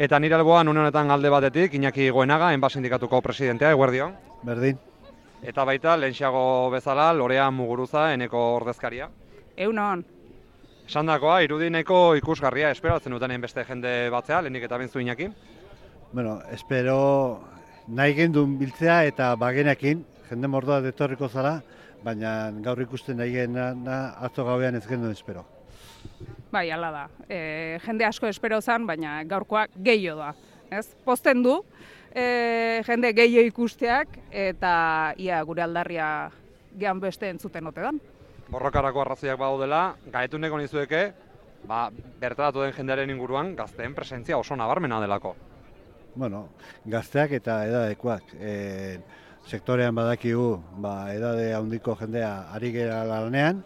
Eta nire alboan une honetan alde batetik, Iñaki Goenaga, enba sindikatuko presidentea, eguerdio. Berdin. Eta baita, lehenxiago bezala, Lorea Muguruza, eneko ordezkaria. Egun hon. Esandakoa, irudineko ikusgarria, esperatzen duten beste jende batzea, lehenik eta bintzu Iñaki. Bueno, espero nahi gendun biltzea eta bagenekin, jende mordoa detorriko zara, baina gaur ikusten nahi gena atzo gauean ez gendun espero. Bai, ala da. E, jende asko espero zan, baina gaurkoa gehiago da. Ez? Posten du, e, jende gehiago ikusteak, eta ia gure aldarria gehan beste entzuten ote dan. Borrokarako arrazoiak badaudela, gaetuneko nizueke, ba, bertaratu den jendearen inguruan gazteen presentzia oso nabarmena delako. Bueno, gazteak eta edadekoak. E, sektorean badakigu, ba, edade handiko jendea ari gera lanean,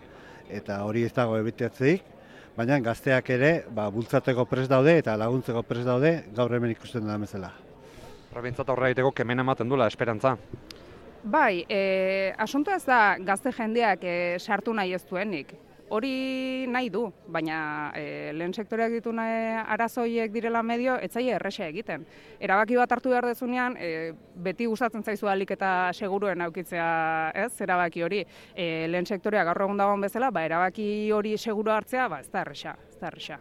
eta hori ez dago ebitatzeik, baina gazteak ere ba, bultzateko pres daude eta laguntzeko pres daude gaur hemen ikusten da bezala. Probintzat aurre egiteko kemen ematen dula, esperantza. Bai, e, asunto ez da gazte jendeak e, sartu nahi ez duenik. Hori nahi du, baina e, lehen sektoreak ditu nahi arazoiek direla medio, etzaile erresa egiten. Erabaki bat hartu behar dezunean, e, beti gustatzen zaizu alik eta seguruen aukitzea, ez, erabaki hori. E, lehen sektoreak gaur egun dagoen bezala, ba, erabaki hori seguru hartzea, ba, ez da erresa, ez da erresa.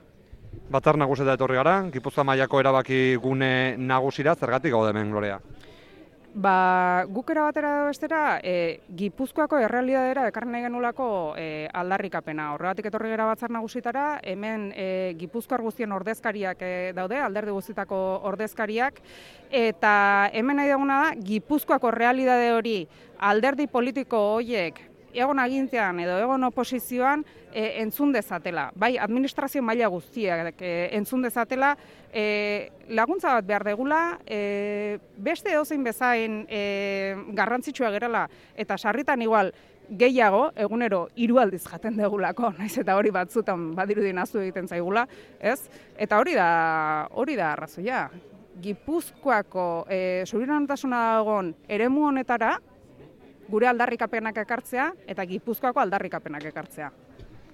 Batzar naguseta etorri gara, Gipuzkoa mailako erabaki gune nagusira, zergatik gaude hemen, Lorea? Ba, guk erabatera edo bestera, e, Gipuzkoako errealidadera ekarri nahi genulako e, aldarrikapena. Horregatik etorri gara batzar nagusitara, hemen e, Gipuzkoar guztien ordezkariak e, daude, alderdi guztietako ordezkariak, eta hemen nahi duguna da, Gipuzkoako realidade hori alderdi politiko horiek egon agintzean edo egon oposizioan e, entzun dezatela. Bai, administrazio maila guztiak e, entzun dezatela, e, laguntza bat behar degula, e, beste edozein bezain e, garrantzitsua gerala, eta sarritan igual, gehiago, egunero hiru aldiz jaten degulako, naiz eta hori batzutan badirudi nazu egiten zaigula, ez? Eta hori da, hori da arrazoia. Gipuzkoako e, dagoen eremu honetara, gure aldarrikapenak ekartzea eta Gipuzkoako aldarrikapenak ekartzea.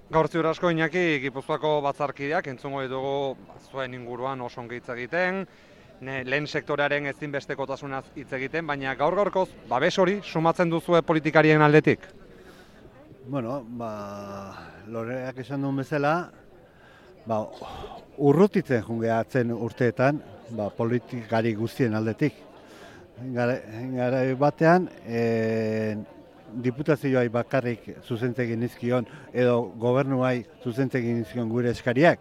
Gaur ziur asko Iñaki Gipuzkoako batzarkideak entzungo ditugu zuen inguruan oso ongi hitz egiten, ne, lehen sektorearen ezinbestekotasunaz hitz egiten, baina gaur gaurkoz babes hori sumatzen duzue politikarien aldetik. Bueno, ba, loreak esan duen bezala, ba, urrutitzen jungeatzen urteetan, ba, politikari guztien aldetik gara batean e, diputazioai bakarrik zuzentzegin nizkion edo gobernuai zuzentzegin nizkion gure eskariak.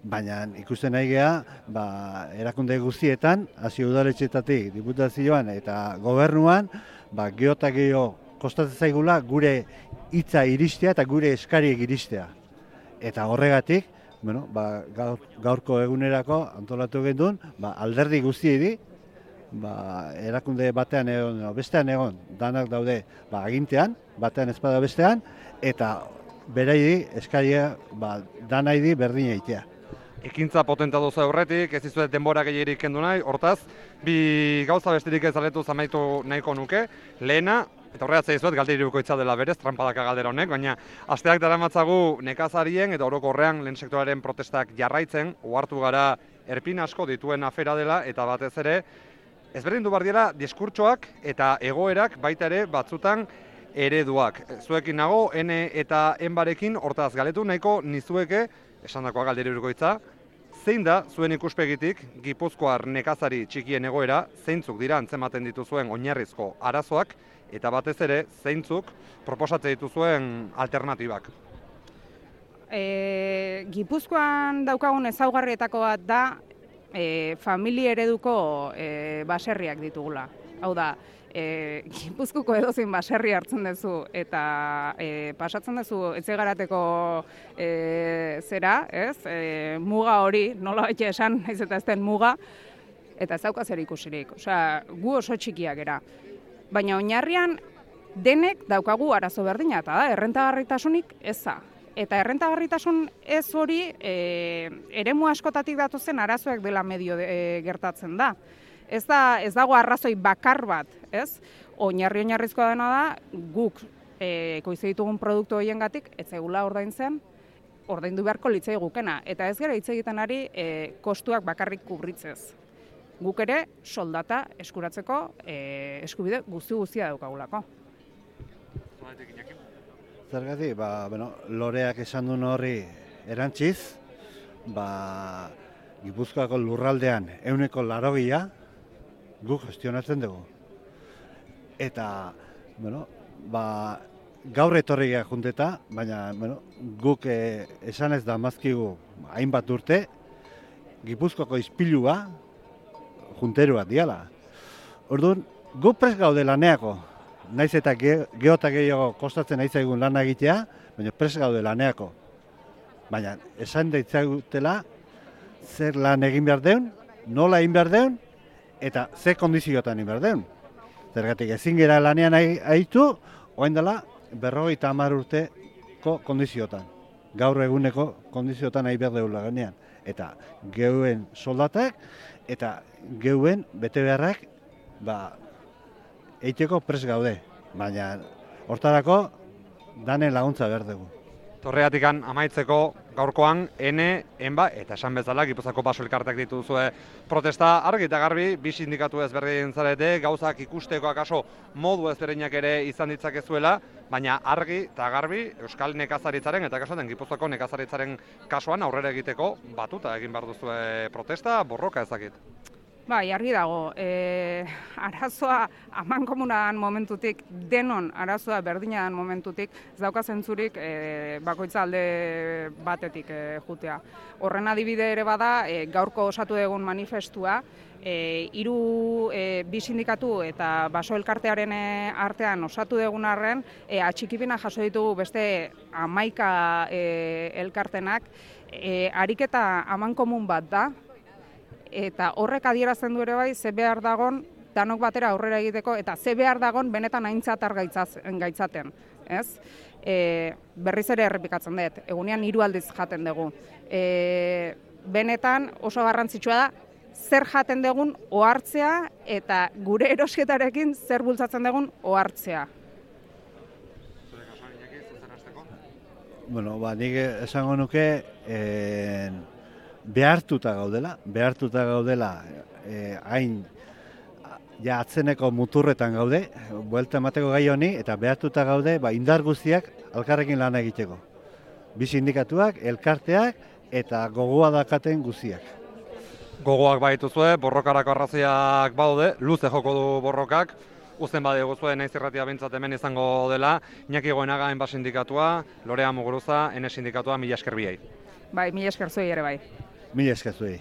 Baina ikusten nahi geha, ba, erakunde guztietan, hasi udaletxetatik diputazioan eta gobernuan, ba, geota geho kostatzen zaigula gure hitza iristea eta gure eskariek iristea. Eta horregatik, bueno, ba, gaur, gaurko egunerako antolatu gendun, ba, alderdi guztiedi, ba, erakunde batean egon, bestean egon, danak daude ba, agintean, batean ezpada bestean, eta beraidi eskaria ba, danaidi berdin eitea. Ekintza potenta dozu aurretik, ez izuet denbora gehiagirik kendu nahi, hortaz, bi gauza besterik ez aletu zamaitu nahiko nuke, lehena, eta horreatzea izuet, galderi itza dela berez, trampadaka galdera honek, baina asteak dara matzagu nekazarien eta orokorrean lehen sektoraren protestak jarraitzen, ohartu gara erpin asko dituen afera dela, eta batez ere, Ezberdin du bardiela diskurtsoak eta egoerak baita ere batzutan ereduak. Zuekin nago, N eta N hortaz galetu nahiko nizueke, esan dakoa galderi urgoitza, zein da zuen ikuspegitik Gipuzkoar nekazari txikien egoera, zeintzuk dira antzematen dituzuen oinarrizko arazoak, eta batez ere zeintzuk proposatze dituzuen alternatibak. E, Gipuzkoan daukagun ezaugarrietako bat da e, familia ereduko e, baserriak ditugula. Hau da, e, Gipuzkuko edozin baserri hartzen duzu eta e, pasatzen duzu etxegarateko e, zera, ez? E, muga hori, nola baita esan, ez eta ez den muga, eta ez dauka zer ikusirik. Osea, gu oso txikiak era. Baina oinarrian denek daukagu arazo berdina, eta da, errentagarritasunik eza eta errentagarritasun ez hori e, eremu askotatik datozen arazoak dela medio e, gertatzen da. Ez da ez dago arrazoi bakar bat, ez? Oinarri oinarrizkoa dena da guk e, ekoize ditugun produktu horiengatik ez egula ordaintzen ordaindu beharko litzai gukena. Eta ez gara hitz egiten ari e, kostuak bakarrik kubritzez. Guk ere soldata eskuratzeko e, eskubide guzti guztia daukagulako. Zergatik, ba, bueno, loreak esan duen horri erantziz, ba, Gipuzkoako lurraldean euneko larogia guk gestionatzen dugu. Eta, bueno, ba, gaur etorri gara junteta, baina, bueno, guk eh, esan ez da mazkigu hainbat urte, Gipuzkoako izpilua junterua diala. Orduan, guk pres gaude laneako, naiz eta ge, geota gehiago kostatzen naiz egun lana egitea, baina pres gaude laneako. Baina, esan deitzagutela, zer lan egin behar deun, nola egin behar deun, eta ze kondiziotan egin behar deun. Zergatik ezin gera lanean aitu, oain dela berrogeita hamar urteko kondiziotan. Gaur eguneko kondiziotan nahi behar deula ganean. Eta geuen soldatak eta geuen bete beharrak ba, eiteko pres gaude. Baina hortarako danen laguntza behar dugu. Torreatikan amaitzeko gaurkoan ene, enba eta esan bezala Gipuzako baso elkarteak dituzue protesta argi eta garbi bi sindikatu ezberdin zarete gauzak ikusteko akaso modu ezberdinak ere izan ditzakezuela baina argi eta garbi Euskal Nekazaritzaren eta kasuan Gipuzkoako nekazaritzaren kasuan aurrera egiteko batuta egin behar duzue protesta borroka ezakit. Bai, argi dago, e, arazoa aman komunan momentutik, denon arazoa berdina momentutik, ez dauka zentzurik e, bakoitza alde batetik e, jutea. Horren adibide ere bada, e, gaurko osatu egun manifestua, e, iru e, bi sindikatu eta baso elkartearen artean osatu egun arren, e, atxikipina jaso ditugu beste amaika e, elkartenak, e, ariketa aman komun bat da, eta horrek adierazten du ere bai ze behar dagon danok batera aurrera egiteko eta ze behar dagon benetan aintzat gaitzaten, ez? E, berriz ere errepikatzen dut, egunean hiru aldiz jaten dugu. E, benetan oso garrantzitsua da zer jaten dugun ohartzea eta gure erosketarekin zer bultzatzen dugun ohartzea. Bueno, ba, nik esango nuke, en, behartuta gaudela, behartuta gaudela eh, hain ja atzeneko muturretan gaude, buelta emateko gai honi, eta behartuta gaude ba, indar guztiak alkarrekin lan egiteko. Bi sindikatuak, elkarteak eta gogoa dakaten guztiak. Gogoak baituzue, borrokarako arraziak baude, luze joko du borrokak, Uzen bade guzue naiz irratia bintzat hemen izango dela, Iñaki Goenaga enba sindikatua, Lorea Muguruza, ene sindikatua, mila esker biei. Bai, mila esker ere bai. Mila zuei.